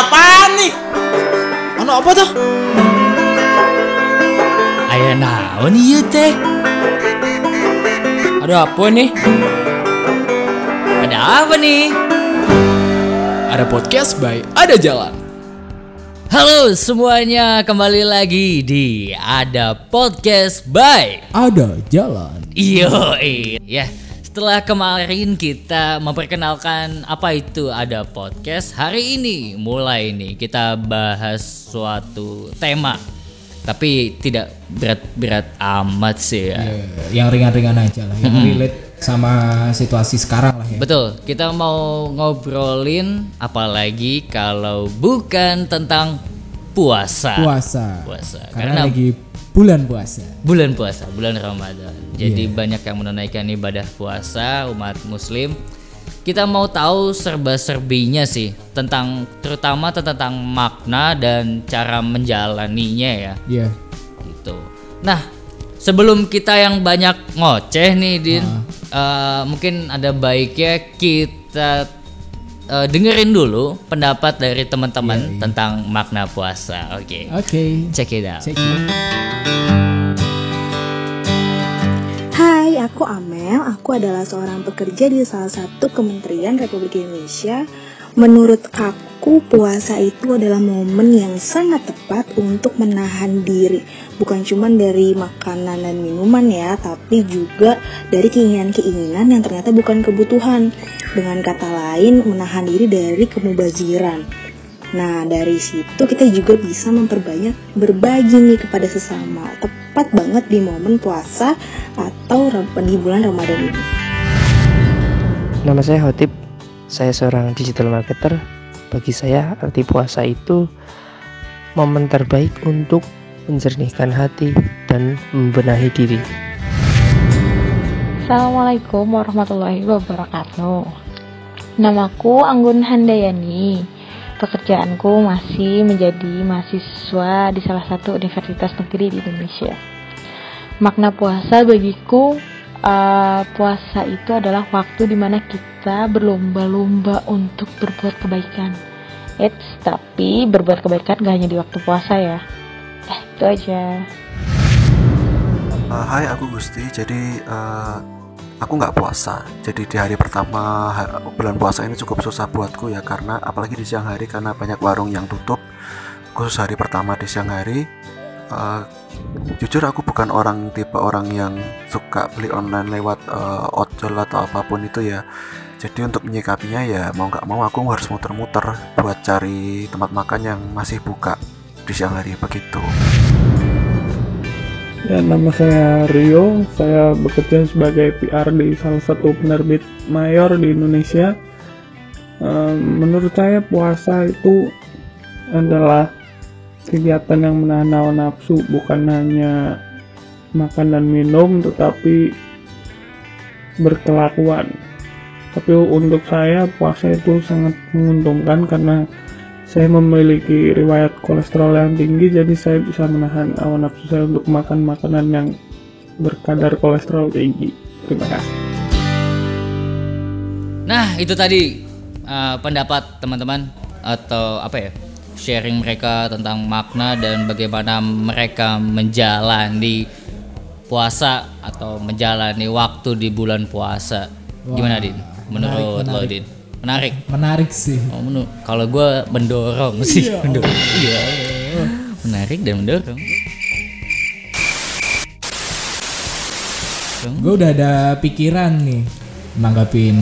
apaan nih? Ano apa tuh? Ayah naon ieu teh? Ada apa nih? Ada apa nih? Ada podcast by Ada Jalan. Halo semuanya, kembali lagi di Ada Podcast by Ada jalan. Iyo, ya. Setelah kemarin kita memperkenalkan apa itu ada podcast, hari ini mulai nih kita bahas suatu tema. Tapi tidak berat-berat amat sih ya. yang ringan-ringan aja lah, yang relate sama situasi sekarang lah ya. Betul, kita mau ngobrolin apalagi kalau bukan tentang puasa. Puasa. Puasa. Karena, Karena lagi bulan puasa. bulan puasa, bulan Ramadan. Jadi Iya. banyak yang menunaikan ibadah puasa umat muslim. Kita mau tahu serba-serbinya sih tentang terutama tentang makna dan cara menjalaninya ya Iya. gitu. Nah, sebelum kita yang banyak ngoceh nih Din, eh, mungkin ada baiknya kita eh, dengerin dulu pendapat dari teman-teman tentang makna puasa. Oke. Oke. Check it out. Check it. Hai, aku Amel. Aku adalah seorang pekerja di salah satu kementerian Republik Indonesia. Menurut aku, puasa itu adalah momen yang sangat tepat untuk menahan diri. Bukan cuma dari makanan dan minuman ya, tapi juga dari keinginan-keinginan yang ternyata bukan kebutuhan. Dengan kata lain, menahan diri dari kemubaziran. Nah, dari situ kita juga bisa memperbanyak berbagi nih kepada sesama. Tepat banget di momen puasa atau di bulan Ramadan ini. Nama saya Hotip, saya seorang digital marketer. Bagi saya, arti puasa itu momen terbaik untuk menjernihkan hati dan membenahi diri. Assalamualaikum warahmatullahi wabarakatuh. Namaku Anggun Handayani. Pekerjaanku masih menjadi mahasiswa di salah satu universitas negeri di Indonesia. Makna puasa bagiku, eh, puasa itu adalah waktu di mana kita berlomba-lomba untuk berbuat kebaikan. Eits, tapi berbuat kebaikan gak hanya di waktu puasa ya. Eh, itu aja. Uh, hai, aku Gusti. Jadi uh, aku nggak puasa. Jadi di hari pertama bulan puasa ini cukup susah buatku ya karena apalagi di siang hari karena banyak warung yang tutup. Khusus hari pertama di siang hari. uh, jujur aku bukan orang tipe orang yang suka beli online lewat uh, ojol atau apa pun itu ya. Jadi untuk menyikapinya ya mau nggak mau aku harus muter-muter buat cari tempat makan yang masih buka di siang hari begitu. Ya, nama saya Rio. Saya bekerja sebagai PR di salah satu penerbit mayor di Indonesia. Menurut saya puasa itu adalah kegiatan yang menahan hawa nafsu, bukan hanya makan dan minum, tetapi berkelakuan. Tapi untuk saya puasa itu sangat menguntungkan karena saya memiliki riwayat kolesterol yang tinggi, jadi saya bisa menahan hawa nafsu saya untuk makan makanan yang berkadar kolesterol tinggi. Terima kasih. Nah, itu tadi uh, pendapat teman-teman atau apa ya? Sharing mereka tentang makna dan bagaimana mereka menjalani puasa atau menjalani waktu di bulan puasa. Gimana, Din? Menurut menarik, lo. Din? Menarik. Menarik sih. Oh, menurut kalau gue mendorong sih, mendorong. Iya. Menarik dan mendorong. Gue udah ada pikiran nih nanggapin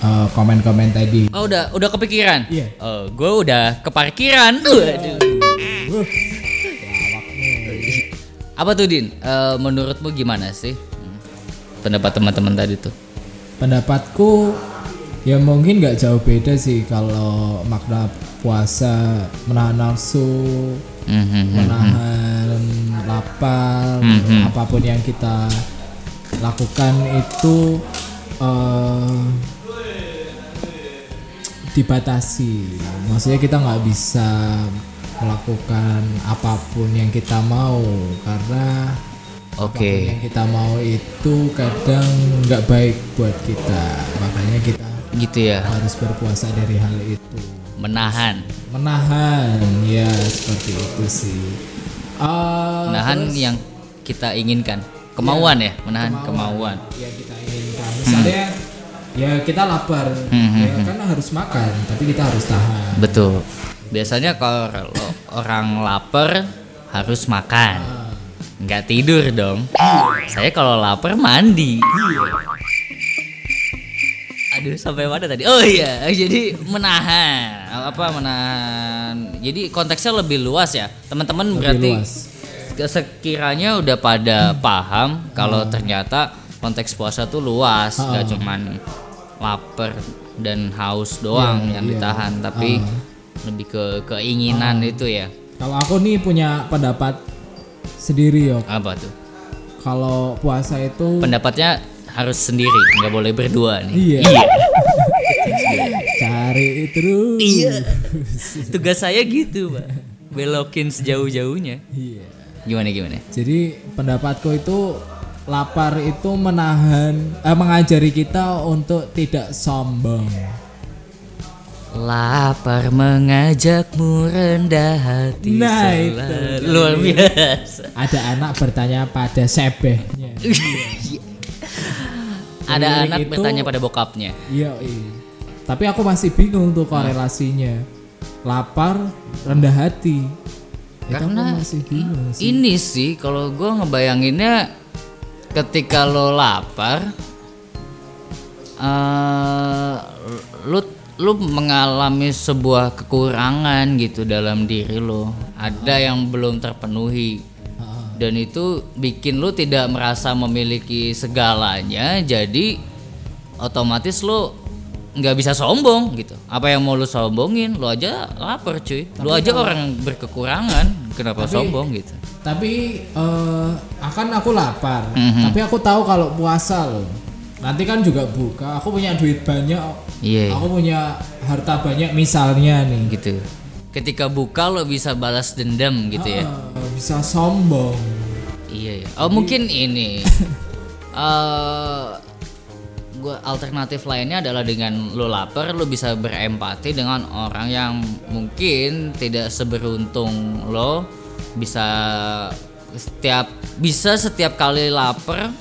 uh, komen-komen tadi. Oh, udah udah kepikiran? Iya. Oh, gue udah keparkiran. Waduh. Apa tuh Din? Eh, menurutmu gimana sih? Hmm. Pendapat teman-teman tadi tuh. Pendapatku ya mungkin nggak jauh beda sih kalau makna puasa menahan nafsu, Mhm. menahan lapar, Mhm. apa pun yang kita lakukan itu eh, dibatasi. Maksudnya kita nggak bisa melakukan apa pun yang kita mau karena Oke. apa pun yang kita mau itu kadang nggak baik buat kita makanya kita gitu ya. Harus berpuasa dari hal itu. Menahan. Menahan ya seperti itu sih. Eh, menahan terus- yang kita inginkan. Kemauan ya menahan kemauan, ya kita inginkan. Misalnya ya kita lapar. Hmm, hmm, ya kan harus makan tapi kita harus tahan. Betul. Biasanya kalau orang lapar harus makan. Nggak tidur dong. Saya kalau lapar mandi aduh sampai mana tadi? Oh iya jadi menahan apa menahan. Jadi konteksnya lebih luas ya. Teman-teman berarti luas. sekiranya udah pada paham kalau ternyata konteks puasa tuh luas nggak Ah. cuman lapar dan haus doang Iya, yang iya. ditahan tapi lebih ke keinginan itu ya. Kalau aku nih punya pendapat sendiri yo apa tuh? Kalau puasa itu pendapatnya harus sendiri nggak boleh berdua nih iya cari terus Iya. tugas saya gitu pak belokin sejauh-jauhnya Iya. gimana gimana Jadi pendapatku itu lapar itu menahan eh, mengajari kita untuk tidak sombong. lapar mengajakmu rendah hati Nah, itu. luar biasa Ada anak bertanya pada sebehnya. ada anak itu- bertanya pada bokapnya Iya, iya. Tapi aku masih bingung tuh korelasinya. Lapar, rendah hati. Itu Karena aku masih bingung sih. ini sih kalau gue ngebayanginnya ketika lo lapar eh lu lu mengalami sebuah kekurangan gitu dalam diri lo ada yang belum terpenuhi dan itu bikin lu tidak merasa memiliki segalanya jadi otomatis lu nggak bisa sombong gitu apa yang mau lu sombongin lu aja lapar cuy lu aja orang berkekurangan kenapa Tapi- sombong gitu Tapi eh, akan aku lapar. Mhm. Tapi aku tahu kalau puasa loh. Nanti kan juga buka. Aku punya duit banyak. Iya. Aku punya harta banyak misalnya nih. gitu ketika buka lo bisa balas dendam gitu ya Eh, bisa sombong. iya ya oh mungkin ini eh gua alternatif lainnya adalah dengan lo lapar lo bisa berempati dengan orang yang mungkin tidak seberuntung lo bisa setiap bisa setiap kali lapar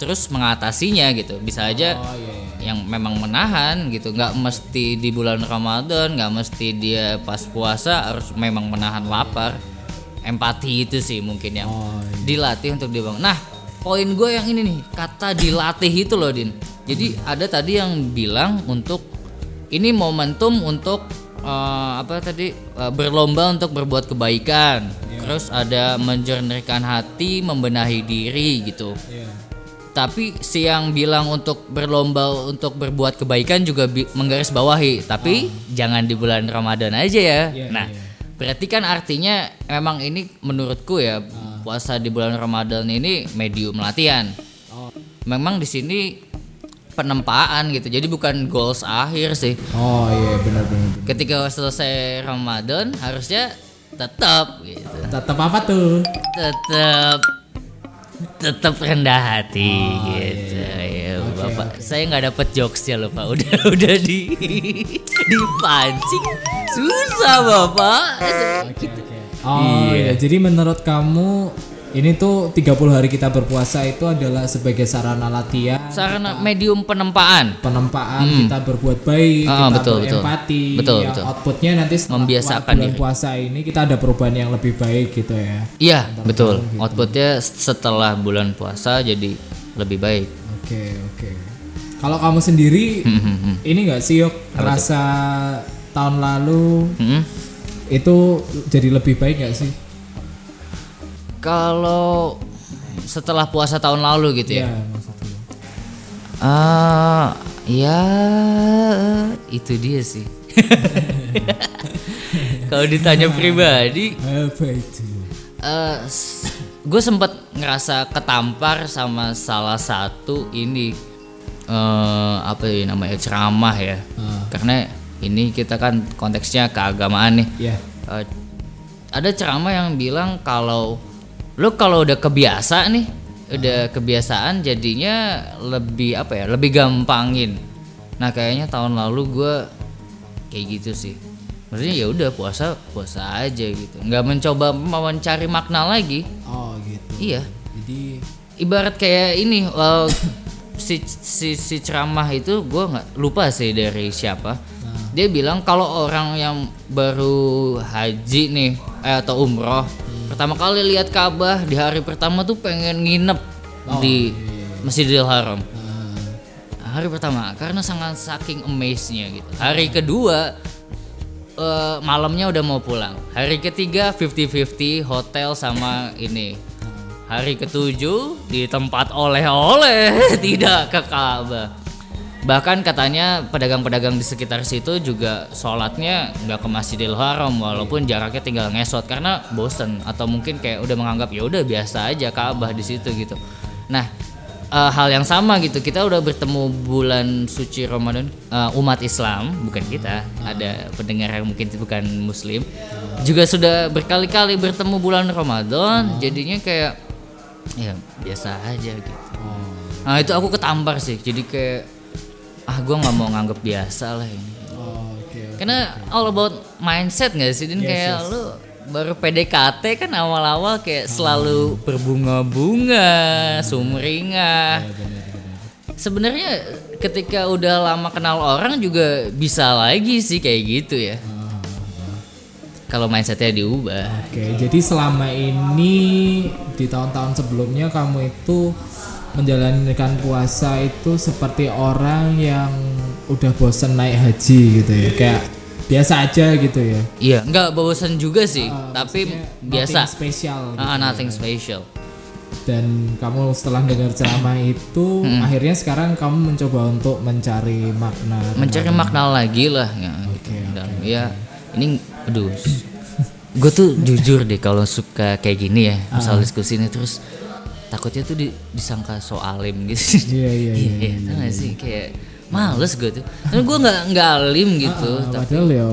terus mengatasinya gitu bisa aja Oh iya. iya. yang memang menahan gitu nggak mesti di bulan Ramadan nggak mesti dia pas puasa harus memang menahan lapar empati itu sih mungkin yang Oh, dilatih untuk dibangun. Nah poin gue yang ini nih kata dilatih itu loh din. Jadi ada tadi yang bilang untuk ini momentum untuk eh, apa tadi eh, berlomba untuk berbuat kebaikan. Terus ada menjernihkan hati membenahi diri gitu. Iya. tapi si yang bilang untuk berlomba untuk berbuat kebaikan juga bi- menggarisbawahi. Tapi jangan di bulan Ramadan aja ya. Iya, nah iya. Berarti kan artinya memang ini menurutku ya puasa di bulan Ramadan ini medium latihan Oh. memang di sini penempaan gitu jadi bukan goals akhir sih Oh iya benar benar. benar. ketika selesai Ramadan harusnya tetap gitu Tetap apa tuh? tetap tetap rendah hati Oh, gitu iya, ya bapak saya nggak dapet jokesnya loh pak udah udah di dipancing susah bapak Oh iya. Jadi menurut kamu ini tuh 30 hari kita berpuasa itu adalah sebagai sarana latihan, sarana medium penempaan penempaan kita berbuat baik, Ah, kita betul, betul. berempati. Betul, yang betul. outputnya nanti setelah Membiasakan bulan diri. puasa ini kita ada perubahan yang lebih baik gitu ya. iya betul outputnya setelah bulan puasa jadi lebih baik Oke oke. Kalau kamu sendiri Hmm, ini nggak sih yuk rasa tahun lalu Hmm. itu jadi lebih baik nggak sih? kalau setelah puasa tahun lalu gitu ya Iya maksudnya. Ah, ya itu dia sih. Kalau ditanya pribadi, Apa itu? gue sempet ngerasa ketampar sama salah satu ini eh apa ya namanya ceramah ya. Ah. Karena ini kita kan konteksnya keagamaan nih. Ya. Eh, ada ceramah yang bilang kalau lu kalau udah kebiasa nih udah kebiasaan jadinya lebih apa ya lebih gampangin Nah kayaknya tahun lalu gue kayak gitu sih. Maksudnya ya udah puasa puasa aja gitu. Nggak mencoba mencari makna lagi. Oh gitu. Iya. Jadi Ibarat kayak ini uh, si, si si ceramah itu gue nggak lupa sih dari siapa. Dia bilang kalau orang yang baru haji nih eh, atau umroh pertama kali lihat Ka'bah di hari pertama tuh pengen nginep di Masjidil Haram. Hari pertama karena sangat saking amaze-nya gitu. Hari kedua eh, malamnya udah mau pulang. Hari ketiga 50-50 hotel sama ini. Hari ketujuh di tempat oleh-oleh tidak ke Ka'bah. Bahkan katanya pedagang-pedagang di sekitar situ juga sholatnya nggak ke Masjidil Haram walaupun jaraknya tinggal ngesot karena bosen atau mungkin kayak udah menganggap ya udah biasa aja Ka'bah di situ gitu. Nah eh, hal yang sama gitu kita udah bertemu bulan suci Ramadan eh, umat Islam bukan kita ada pendengar yang mungkin bukan Muslim juga sudah berkali-kali bertemu bulan Ramadan jadinya kayak ya biasa aja gitu. Nah itu aku ketampar sih jadi kayak ah gue nggak mau nganggap biasa lah ini. oh, oke. oke. Karena all about mindset gak sih Din Yes, kayak yes. lu baru PDKT kan awal-awal kayak selalu berbunga-bunga, sumringah. Sebenarnya ketika udah lama kenal orang juga bisa lagi sih kayak gitu ya. Kalau mindsetnya diubah. Oke, jadi selama ini di tahun-tahun sebelumnya kamu itu menjalankan puasa itu seperti orang yang udah bosen naik haji gitu ya. Kayak biasa aja gitu ya. Iya, nggak bosan juga sih, Ah, tapi biasa. spesial gitu Ah, ya. nothing special. Dan kamu setelah dengar ceramah itu akhirnya sekarang kamu mencoba untuk mencari makna. mencari makna lagi lah ya, gitu. Oke, Dan ya ini aduh gue tuh jujur deh kalau suka kayak gini ya Ah. misal diskusi ini terus takutnya tuh di- disangka so alim gitu Iya, iya, iya, iya tau gak sih kayak males gue tuh tapi gue nggak nggak alim gitu Ah, tapi padahal ya,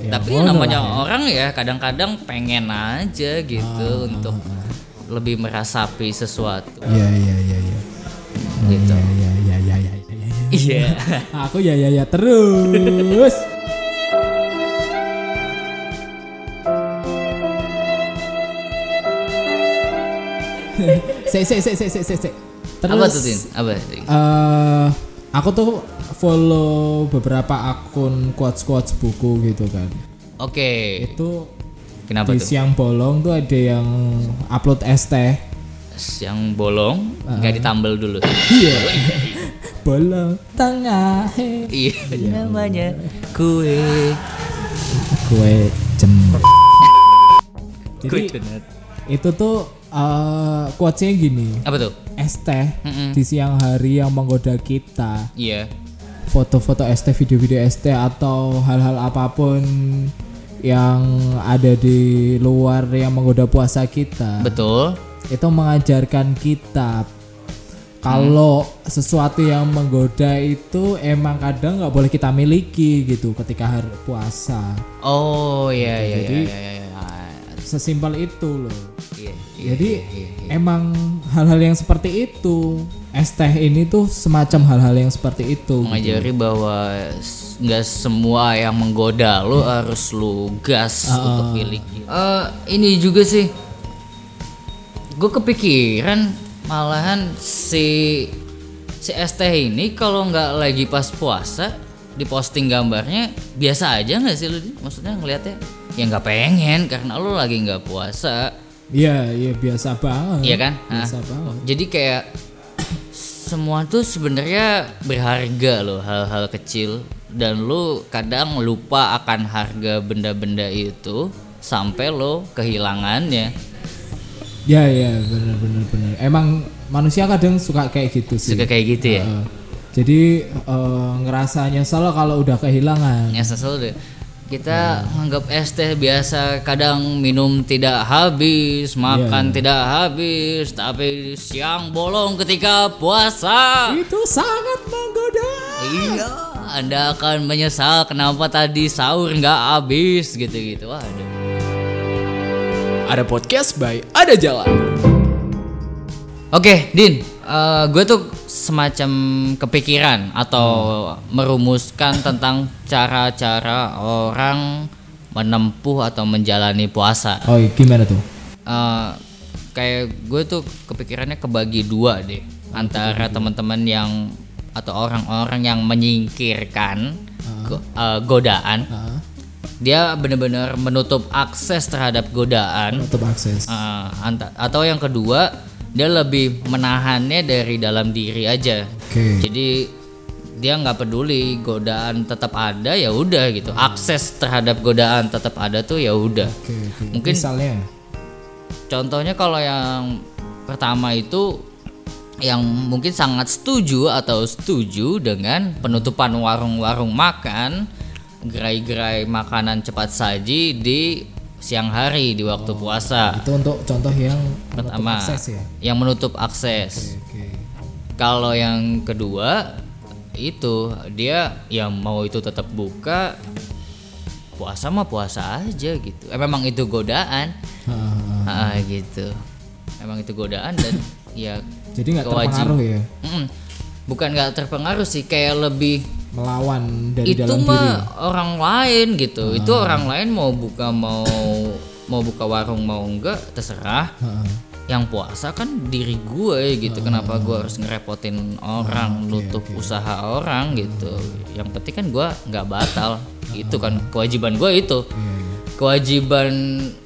ya tapi namanya ya. orang ya kadang-kadang pengen aja gitu Ah, untuk lebih merasapi sesuatu Iya iya iya iya. gitu Iya iya iya iya iya. iya. iya Aku ya ya ya terus. Sek sek sek sek sek sek sek. Terus apa tuh Tin? apa eh, aku tuh follow beberapa akun quotes quotes buku gitu kan. oke Itu kenapa di tuh siang bolong tuh ada yang upload es teh. yang bolong Ah. nggak ditambal dulu Iya. bolong tengah. he. Iya, namanya kue. Kue cemur. Kue Jadi itu tuh quotesnya gini. Apa tuh? Es teh Mm-mm. di siang hari yang menggoda kita. Iya. Foto-foto es teh, video-video es teh atau hal-hal apa pun yang ada di luar yang menggoda puasa kita. Betul. Itu mengajarkan kita kalau sesuatu yang menggoda itu emang kadang nggak boleh kita miliki gitu ketika hari puasa. Oh iya iya iya Jadi- iya iya. Sesimpel itu loh. Jadi emang hal-hal yang seperti itu, es teh ini tuh semacam hal-hal yang seperti itu. gitu. mengajari bahwa s- nggak semua yang menggoda lo harus lu gas Ah, untuk miliki. Eh, ini juga sih, gue kepikiran malahan si si ST ini kalau nggak lagi pas puasa diposting gambarnya biasa aja nggak sih? Din? Maksudnya ngelihatnya ya nggak pengen karena lu lagi nggak puasa, Iya, iya biasa banget. iya kan? Nah, Biasa banget. jadi kayak semua tuh sebenarnya berharga loh hal-hal kecil dan lu kadang lupa akan harga benda-benda itu sampai lo kehilangannya Ya, ya, benar benar benar. Emang manusia kadang suka kayak gitu sih. suka kayak gitu ya Heeh. Jadi eh, ngerasa nyesel kalau udah kehilangan. sesel deh kita nganggap es teh biasa kadang minum tidak habis makan tidak habis tapi siang bolong ketika puasa Itu sangat menggoda. Iya, Anda akan menyesal kenapa tadi sahur nggak habis gitu-gitu. Waduh. Ada podcast by Ada Jalan. Oke, Din. Eh, gue tuh semacam kepikiran atau merumuskan tentang cara-cara orang menempuh atau menjalani puasa. Oh, gimana tuh? Eh, kayak gue tuh kepikirannya kebagi dua deh antara teman-teman yang atau orang-orang yang menyingkirkan go- eh, godaan. Ah, Dia benar-benar menutup akses terhadap godaan. untuk akses. Anta- atau yang kedua dia lebih menahannya dari dalam diri aja. Oke. Jadi dia nggak peduli godaan tetap ada ya udah gitu. Akses terhadap godaan tetap ada tuh ya udah. Oke, oke. Mungkin misalnya contohnya kalau yang pertama itu yang mungkin sangat setuju atau setuju dengan penutupan warung-warung makan, gerai-gerai makanan cepat saji di siang hari di waktu puasa. itu untuk contoh yang Pertama, akses ya. yang menutup akses. Oke. Kalau yang kedua itu dia yang mau itu tetap buka puasa mah puasa aja gitu. Eh, memang itu godaan. Ah, Ah, gitu. Memang itu godaan dan ya jadi nggak terpengaruh ya mm, bukan nggak terpengaruh sih kayak lebih melawan dari itu dalam diri. mah orang lain gitu. Itu orang lain mau buka mau mau buka warung mau enggak terserah. Ah, Yang puasa kan diri gue gitu. Kenapa gue harus ngerepotin orang, nutup usaha orang gitu. Yang penting kan gue nggak batal. Itu kan kewajiban gue itu. Kewajiban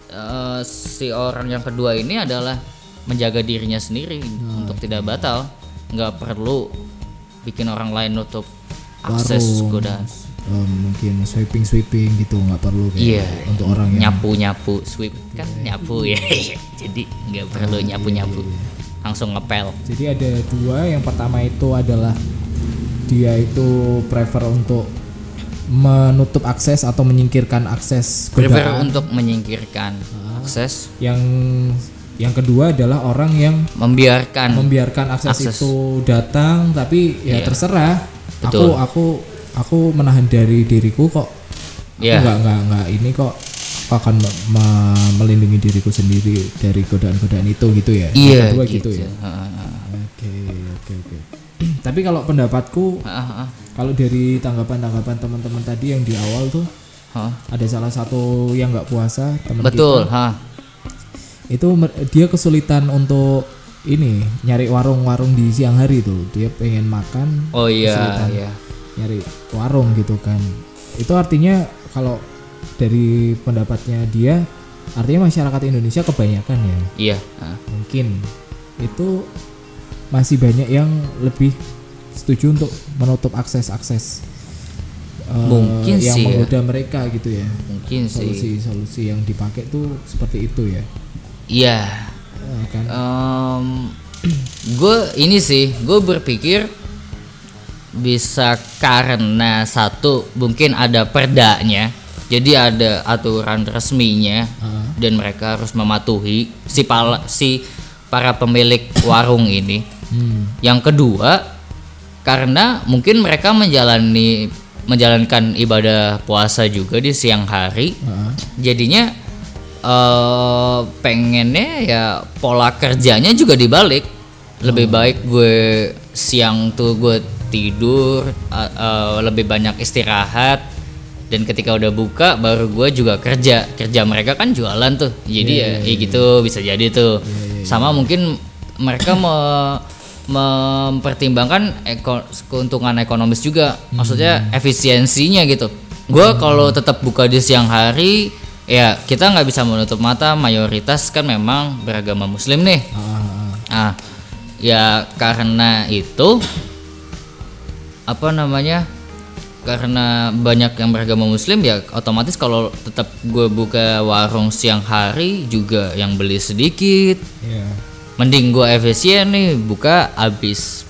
eh, si orang yang kedua ini adalah menjaga dirinya sendiri untuk tidak batal. Nggak perlu bikin orang lain nutup akses Warung, godaan. em, mungkin sweeping sweeping gitu nggak perlu kayak Iya. untuk orang yang nyapu nyapu sweep. Kan nyapu ya. Jadi nggak perlu nyapu nyapu langsung ngepel. Jadi ada dua, yang pertama itu adalah dia itu prefer untuk menutup akses atau menyingkirkan akses prefer untuk menyingkirkan akses. Yang yang kedua adalah orang yang membiarkan membiarkan akses, Akses. itu datang tapi ya Iya. terserah. Betul. Aku aku aku menahan dari diriku kok. Aku Iya. nggak nggak nggak ini kok akan me- me- melindungi diriku sendiri dari godaan-godaan itu gitu ya. Yang iya kedua gitu, ya. Heeh, Oke, oke, oke. Tapi kalau pendapatku, heeh, kalau dari tanggapan-tanggapan teman-teman tadi yang di awal tuh heeh. ada salah satu yang nggak puasa teman betul kita, ha itu dia kesulitan untuk ini nyari warung-warung di siang hari tuh. Dia pengen makan, oh iya kesulitan iya nyari warung gitu kan. Itu artinya kalau dari pendapatnya dia, artinya masyarakat Indonesia kebanyakan ya iya ha. mungkin itu masih banyak yang lebih setuju untuk menutup akses-akses eh, Mungkin yang sih ya. menggoda mereka gitu ya mungkin sih solusi-solusi yang dipakai tuh seperti itu ya iya. Eh, kan gue ini sih gue berpikir bisa karena satu mungkin ada perdanya jadi ada aturan resminya dan mereka harus mematuhi si pala, si para pemilik warung ini. Hmm, yang kedua karena mungkin mereka menjalani menjalankan ibadah puasa juga di siang hari heeh. jadinya eh pengennya ya pola kerjanya juga dibalik. Lebih baik gue siang tuh gue tidur eh, eh, lebih banyak istirahat. Dan ketika udah buka baru gue juga kerja. Kerja mereka kan jualan tuh. Jadi ya, ya gitu bisa jadi tuh. Sama mungkin mereka me- mempertimbangkan eko- keuntungan ekonomis juga. Maksudnya efisiensinya gitu. Gue kalau tetap buka di siang hari ya kita nggak bisa menutup mata. Mayoritas kan memang beragama muslim nih. Ah, ah, ah. ah ya karena itu apa namanya karena banyak yang beragama muslim ya otomatis kalau tetap gue buka warung siang hari juga yang beli sedikit. Iya. mending gue efisien nih buka abis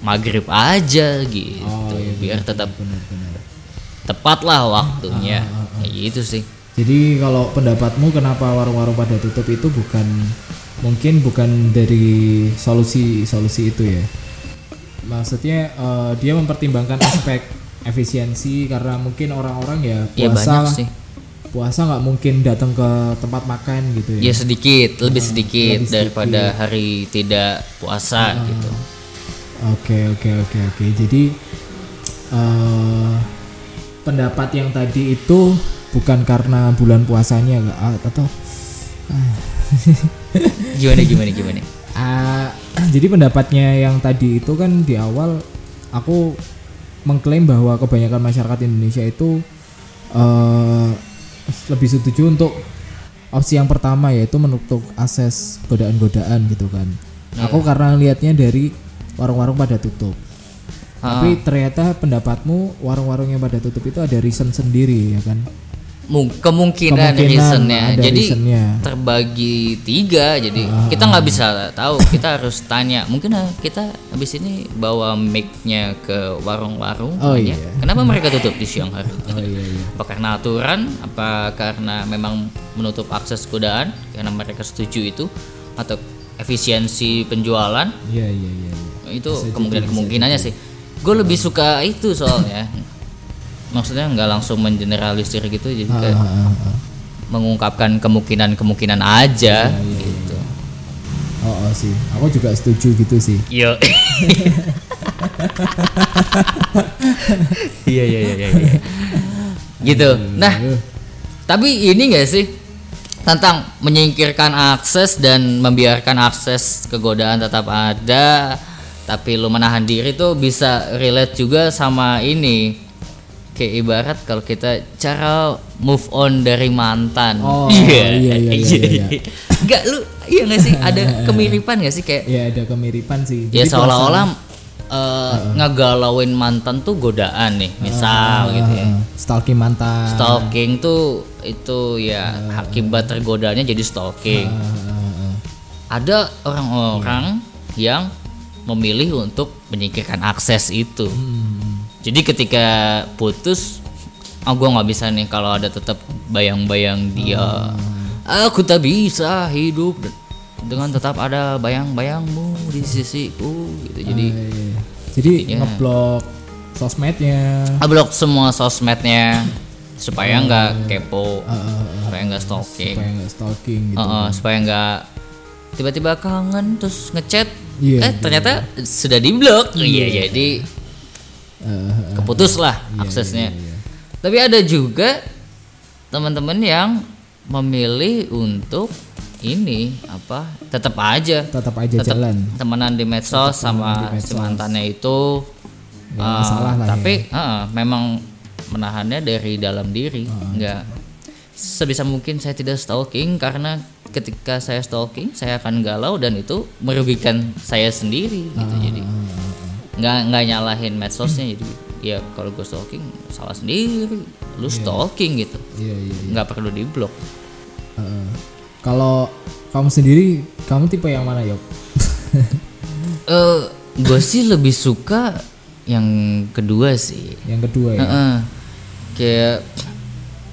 maghrib aja gitu. Oh, iya, biar tetap benar-benar tepat lah waktunya. Ah, kayak gitu sih Jadi kalau pendapatmu kenapa warung-warung pada tutup itu bukan mungkin bukan dari solusi-solusi itu ya? Maksudnya eh, dia mempertimbangkan aspek efisiensi karena mungkin orang-orang ya ya puasa banyak sih puasa nggak mungkin datang ke tempat makan gitu ya. Ya sedikit, lebih sedikit lebih daripada hari tidak puasa gitu. Oke oke oke oke. Jadi eh pendapat yang tadi itu bukan karena bulan puasanya nggak ah, atau Gimana gimana gimana? Ah, jadi pendapatnya yang tadi itu kan di awal aku mengklaim bahwa kebanyakan masyarakat Indonesia itu eh lebih setuju untuk opsi yang pertama yaitu menutup akses godaan-godaan gitu kan. Aku karena lihatnya dari warung-warung pada tutup. Tapi ternyata pendapatmu warung-warung yang pada tutup itu ada reason sendiri ya kan? Mung- kemungkinan, Kemungkinan reasonnya jadi reasonnya. terbagi tiga jadi Ah, kita nggak bisa tahu. Kita harus tanya. Mungkin ah, kita habis ini bawa mic-nya ke warung-warung Oh, iya. kenapa mereka tutup di siang hari? Oh iya iya. apa karena aturan? Apa karena memang menutup akses godaan? Karena mereka setuju itu? Atau efisiensi penjualan? Iya iya iya. iya. itu kemungkinan kemungkinannya sih. Gue lebih suka itu soalnya maksudnya nggak langsung mengeneralisir gitu jadi kayak Ah, ah, ah. mengungkapkan kemungkinan kemungkinan aja Iya, gitu. Oh, oh sih, aku juga setuju gitu sih. yo. Iya iya iya iya iya. gitu. Nah tapi ini enggak sih tentang menyingkirkan akses dan membiarkan akses kegodaan tetap ada tapi lu menahan diri tuh bisa relate juga sama ini kayak ibarat kalau kita cara move on dari mantan. Oh, iya, iya, iya, iya. Enggak lu iya nggak sih? Ada kemiripan nggak sih? Kayak Ya ada kemiripan sih. ya Jadi seolah-olah puasa- eh, ngegalauin mantan tuh godaan nih misal gitu ya. stalking mantan. stalking tuh itu ya akibat tergodanya jadi stalking. Ah, ah, ah. ada orang-orang yang memilih untuk menyingkirkan akses itu. Hmm. Jadi ketika putus ah gue nggak bisa nih kalau ada tetap bayang-bayang dia Ah. aku tak bisa hidup dengan tetap ada bayang-bayangmu di sisiku gitu jadi Ah, iya. Jadi Iya. ngeblok sosmednya. blok semua sosmednya supaya nggak kepo Ah, ah, ah. supaya nggak stalking Supaya nggak stalking gitu. Heeh, supaya nggak tiba-tiba kangen terus ngechat Iya, eh iya. ternyata sudah diblok iya jadi Ah, ah, ah. keputus lah Iya, aksesnya iya, iya. tapi ada juga teman-teman yang memilih untuk ini apa tetap aja Tetap aja tetap jalan. temenan di medsos sama di si medsos. mantannya itu Nggak eh, masalah lah ya. tapi eh, memang menahannya dari dalam diri nggak sebisa mungkin saya tidak stalking karena ketika saya stalking saya akan galau dan itu merugikan saya sendiri gitu Ah, jadi nggak nggak nyalahin medsosnya jadi ya kalau gue stalking salah sendiri lu stalking gitu Iya iya. iya. nggak perlu diblok Heeh. Kalau kamu sendiri, kamu tipe yang mana Yop? eh gue sih lebih suka yang kedua sih Yang kedua ya. Heeh. kayak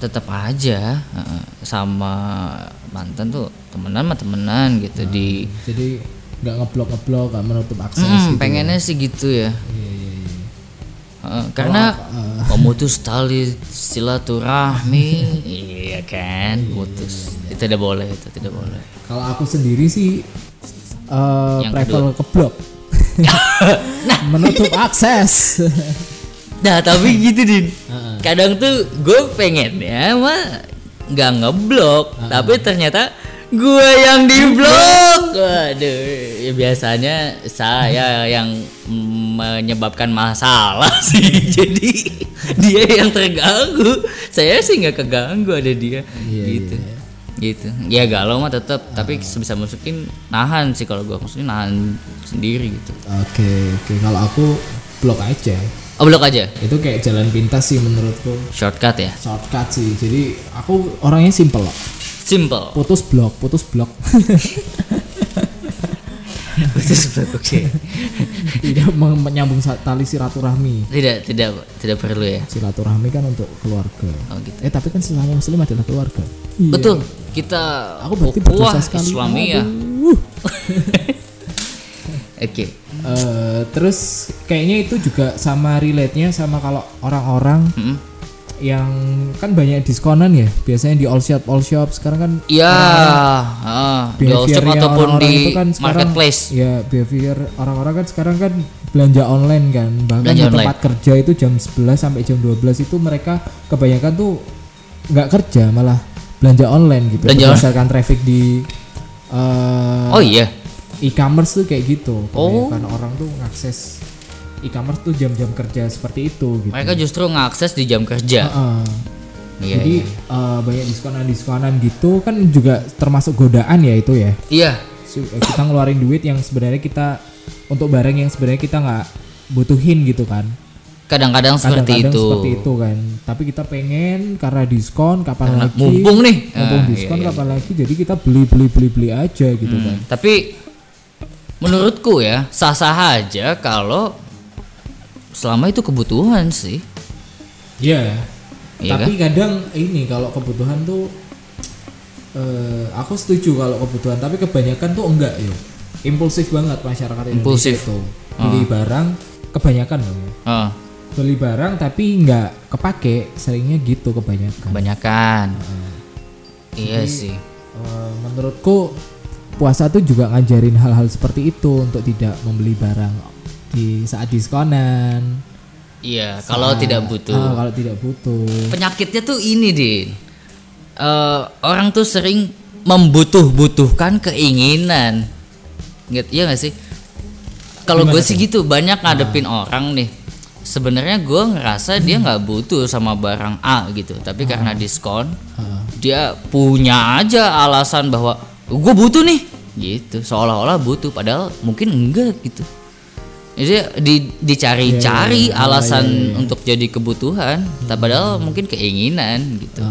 tetap aja heeh, sama mantan tuh temenan mah temenan gitu di Jadi nggak ngeblok ngeblok, nggak menutup akses. Hmm, gitu pengennya sih gitu ya. Iya iya iya. Heeh, karena memutus tali silaturahmi iya kan putus. itu tidak boleh itu tidak boleh. Kalau aku sendiri sih eh Yang prefer ke blok. menutup akses. nah tapi gitu din. Kadang tuh gue pengen ya mah nggak ngeblok tapi ternyata gue yang diblok waduh ya biasanya saya yang menyebabkan masalah sih. Jadi dia yang terganggu. Saya sih nggak keganggu ada dia. Iya, gitu. gitu. Ya galau mah tetap tapi sebisa mungkin nahan sih kalau gue maksudnya nahan sendiri gitu. Oke oke. Kalau aku blok aja. oh blok aja? Itu kayak jalan pintas sih menurutku. shortcut ya? Shortcut sih. Jadi aku orangnya simple loh. Simple Putus blok, putus blok. Putus blok, oke Tidak meng- menyambung tali silaturahmi. tidak tidak tidak perlu ya Silaturahmi kan untuk keluarga. oh gitu Eh tapi kan sesama muslim adalah keluarga. betul kita Aku berarti berdosa sekali. Islamiyah Aduh. oke Eh, terus kayaknya itu juga sama relate-nya sama kalau orang-orang Mm-mm. Yang kan banyak diskonan ya biasanya di all shop all shop sekarang kan Iya, ah, di all shop ataupun orang-orang di itu kan sekarang- marketplace. ya behavior orang-orang kan sekarang kan belanja online kan bahkan Belanja di online. tempat kerja itu jam 11 sampai jam 12 itu mereka kebanyakan tuh nggak kerja malah belanja online gitu Belanja berdasarkan traffic di eh, Oh iya. e-commerce tuh kayak gitu Oh. kebanyakan orang tuh ngakses e-commerce tuh jam-jam kerja seperti itu gitu Mereka justru ngakses di jam kerja. Heeh. Iya. jadi eh, banyak diskonan-diskonan gitu kan juga termasuk godaan ya itu ya Iya. Eh, kita ngeluarin duit yang sebenarnya kita untuk barang yang sebenarnya kita nggak butuhin gitu kan Kadang-kadang seperti kadang-kadang itu. seperti itu kan tapi kita pengen karena diskon kapan Karena lagi mumpung nih. mumpung Ah, diskon iya, iya. kapan lagi jadi kita beli beli beli beli aja gitu kan Hmm, Tapi menurutku ya sah-sah aja kalau selama itu kebutuhan sih. Iya. Iya Tapi kadang ini kalau kebutuhan tuh eh aku setuju kalau kebutuhan, tapi kebanyakan tuh enggak ya. Impulsif banget masyarakat Indonesia Impulsif. itu. Beli barang kebanyakan loh. ya. Ah, Beli barang tapi enggak kepake, seringnya gitu kebanyakan. kebanyakan. Iya sih. Eh, menurutku puasa tuh juga ngajarin hal-hal seperti itu untuk tidak membeli barang di saat diskonan. Iya, kalau Saat- tidak butuh. Ah, kalau tidak butuh. Penyakitnya tuh ini, Din. Eh, orang tuh sering membutuh-butuhkan keinginan. Gitu, iya gak sih? Kalau gue sih gitu banyak ngadepin orang nih. Sebenarnya gue ngerasa dia nggak butuh sama barang A gitu, tapi karena diskon, dia punya aja alasan bahwa gue butuh nih, gitu. Seolah-olah butuh, padahal mungkin enggak gitu. Jadi di, dicari-cari alasan untuk jadi kebutuhan, tak padahal mungkin keinginan gitu.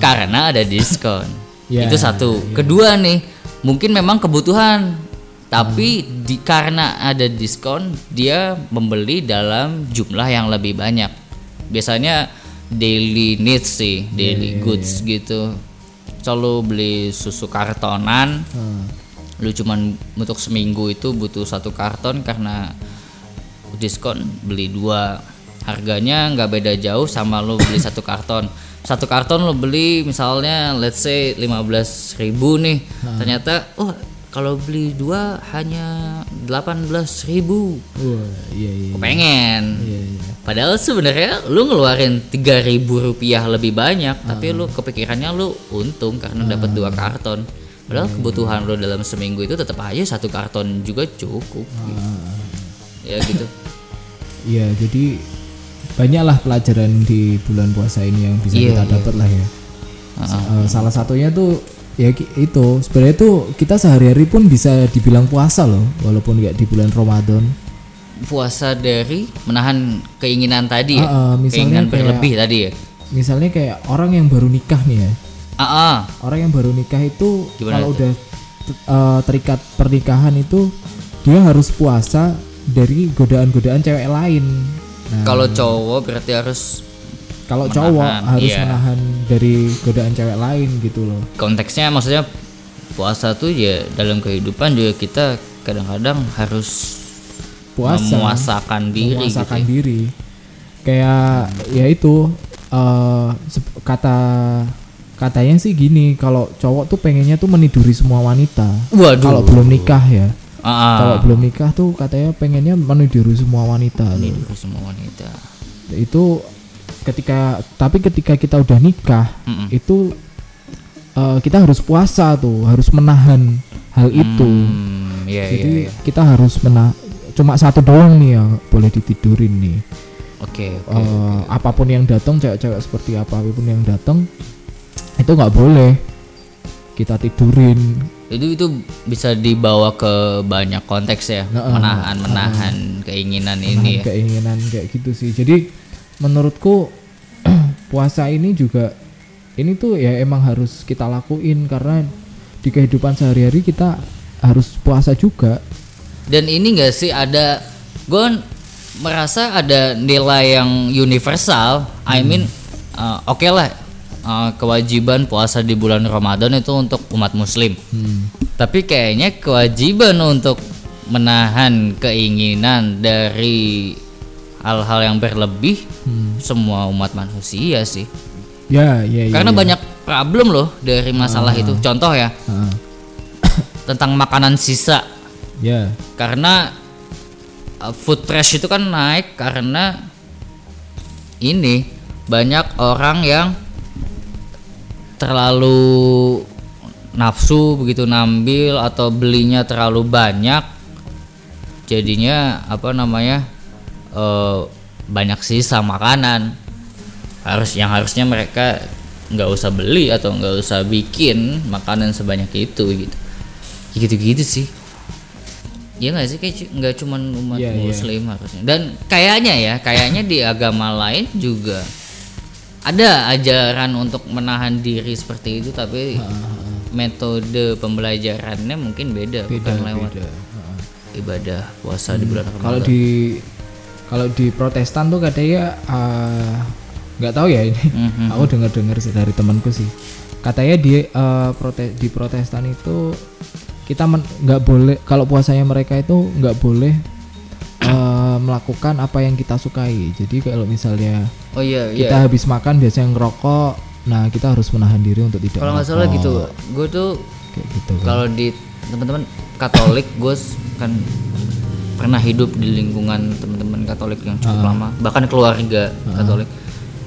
Karena ada diskon. Ya, Itu satu. Kedua nih, mungkin memang kebutuhan, tapi di, karena ada diskon dia membeli dalam jumlah yang lebih banyak. Biasanya daily needs sih, daily goods gitu. Selalu beli susu kartonan, lu cuman untuk seminggu itu butuh satu karton karena diskon beli dua. Harganya nggak beda jauh sama lu beli satu karton. Satu karton lu beli misalnya let's say 15.000 ribu nih. Ternyata oh kalau beli dua hanya 18.000 ribu. Wah, iya iya. pengen Iya, iya. padahal sebenarnya lu ngeluarin 3.000 rupiah lebih banyak tapi lu kepikirannya lu untung karena dapat dua karton. Padahal kebutuhan lu dalam seminggu itu tetap aja satu karton juga cukup. Gitu. ya gitu Iya, jadi banyaklah pelajaran di bulan puasa ini yang bisa Iya, kita iya. dapat lah ya. Eh, salah satunya tuh ya itu sebenarnya tuh kita sehari-hari pun bisa dibilang puasa loh, walaupun nggak di bulan Ramadan. puasa dari menahan keinginan tadi ya Ah, ah, misalnya keinginan kayak- berlebih tadi ya Misalnya kayak orang yang baru nikah nih ya, ah ah. orang yang baru nikah itu Gimana kalau tuh? udah eh, terikat pernikahan itu dia harus puasa dari godaan-godaan cewek lain. Nah, kalau cowok berarti harus kalau cowok harus iya. menahan dari godaan cewek lain gitu loh. konteksnya maksudnya puasa tuh ya dalam kehidupan juga kita kadang-kadang harus puasa memuasakan diri memuasakan gitu diri kayak ya itu sep- kata katanya sih gini kalau cowok tuh pengennya tuh meniduri semua wanita Waduh. kalau belum nikah ya Ah, kalau belum nikah tuh katanya pengennya meniduri semua wanita. Tidur semua wanita itu ketika tapi ketika kita udah nikah Mm-mm. itu eh, kita harus puasa tuh harus menahan hal itu iya jadi iya. kita harus menah cuma satu doang nih yang boleh ditidurin nih oke oke Eh, apa pun yang datang cewek-cewek seperti apa pun yang datang itu nggak boleh kita tidurin itu itu bisa dibawa ke banyak konteks ya. Nah, menahan menahan keinginan ini Menahan ya. keinginan kayak gitu sih. Jadi menurutku puasa ini juga ini tuh ya emang harus kita lakuin karena di kehidupan sehari-hari kita harus puasa juga. Dan ini enggak sih ada gue merasa ada nilai yang universal. I Hmm. mean uh, oke lah uh, kewajiban puasa di bulan Ramadan itu untuk umat muslim Hmm. tapi kayaknya kewajiban untuk menahan keinginan dari hal-hal yang berlebih Hmm. semua umat manusia sih. Ya, ya, ya. Karena ya. banyak problem loh dari masalah Ah. itu. Contoh ya Ah, tentang makanan sisa. ya. Karena uh, food trash itu kan naik karena ini banyak orang yang terlalu nafsu begitu nambil atau belinya terlalu banyak jadinya apa namanya eh, banyak sisa makanan. Harus yang harusnya mereka nggak usah beli atau nggak usah bikin makanan sebanyak itu gitu. Gitu gitu sih. Ya nggak sih kayak nggak cuman umat Iya, iya. muslim harusnya. Dan kayaknya ya kayaknya di agama lain juga ada ajaran untuk menahan diri seperti itu tapi metode pembelajarannya mungkin beda, Beda, bukan lewat beda. Heeh. ibadah puasa di bulan Ramadan Kalau di kalau di Protestan tuh katanya eh, nggak tahu ya ini. Mhm. Aku dengar-dengar sih dari temanku sih. Katanya di eh, prote- di Protestan itu kita nggak boleh kalau puasanya mereka itu nggak boleh eh, melakukan apa yang kita sukai. Jadi kalau misalnya oh iya iya kita habis makan biasanya ngerokok, nah kita harus menahan diri untuk tidak. kalau nggak salah gitu gue tuh Kayak gitu. kan. kalau di teman-teman Katolik gue kan pernah hidup di lingkungan teman-teman Katolik yang cukup Ah. lama bahkan keluarga Katolik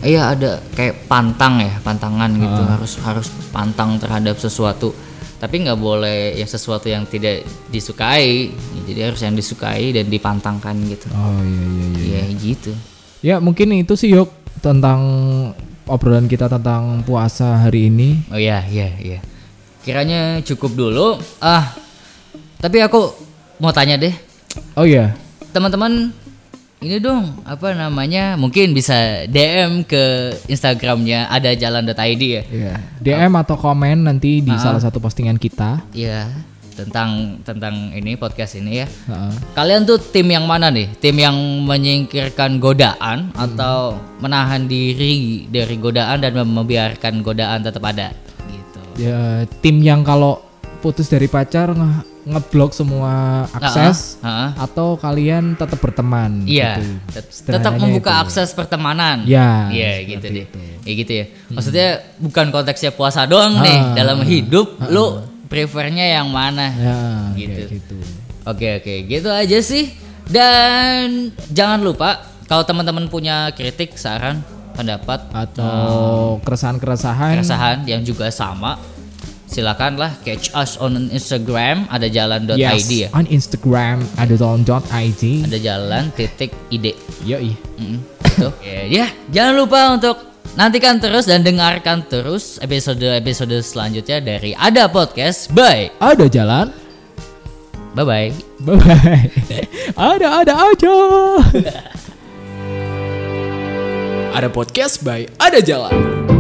iya ada kayak pantang ya pantangan gitu Ah. harus harus pantang terhadap sesuatu tapi nggak boleh yang sesuatu yang tidak disukai jadi harus yang disukai dan dipantangkan gitu Oh iya iya iya. ya gitu Ya mungkin itu sih yuk tentang obrolan kita tentang puasa hari ini. Oh iya iya iya. Kiranya cukup dulu. Ah. Tapi aku mau tanya deh. Oh iya. Teman-teman ini dong apa namanya? Mungkin bisa DM ke Instagramnya ada jalan.id ya. Iya. DM atau komen nanti di Ah. salah satu postingan kita. Iya, tentang tentang ini podcast ini ya. Heeh. Kalian tuh tim yang mana nih? Tim yang menyingkirkan godaan atau menahan diri dari godaan dan membiarkan godaan tetap ada gitu. Ya tim yang kalau putus dari pacar ngeblok semua akses Ah, ah. atau kalian tetap berteman. Iya, gitu. tet- tetap membuka itu. akses pertemanan. Ya, iya gitu deh. itu. Ya gitu ya. Maksudnya bukan konteksnya puasa doang Ah. nih dalam hidup lu prefernya yang mana? Ya, Gitu. gitu. Oke oke, gitu aja sih. Dan jangan lupa kalau teman-teman punya kritik, saran, pendapat Atau keresahan-keresahan keresahan yang juga sama, silakanlah catch us on Instagram ada jalan.id Yes, ya. on Instagram ada don.id. Ada jalan titik ide. Yoi. Mm, ya, ya, jangan lupa untuk nantikan terus dan dengarkan terus episode-episode selanjutnya dari Ada Podcast. Bye. Ada jalan. Bye bye. Bye bye. ada ada aja. Ada podcast by Ada Jalan.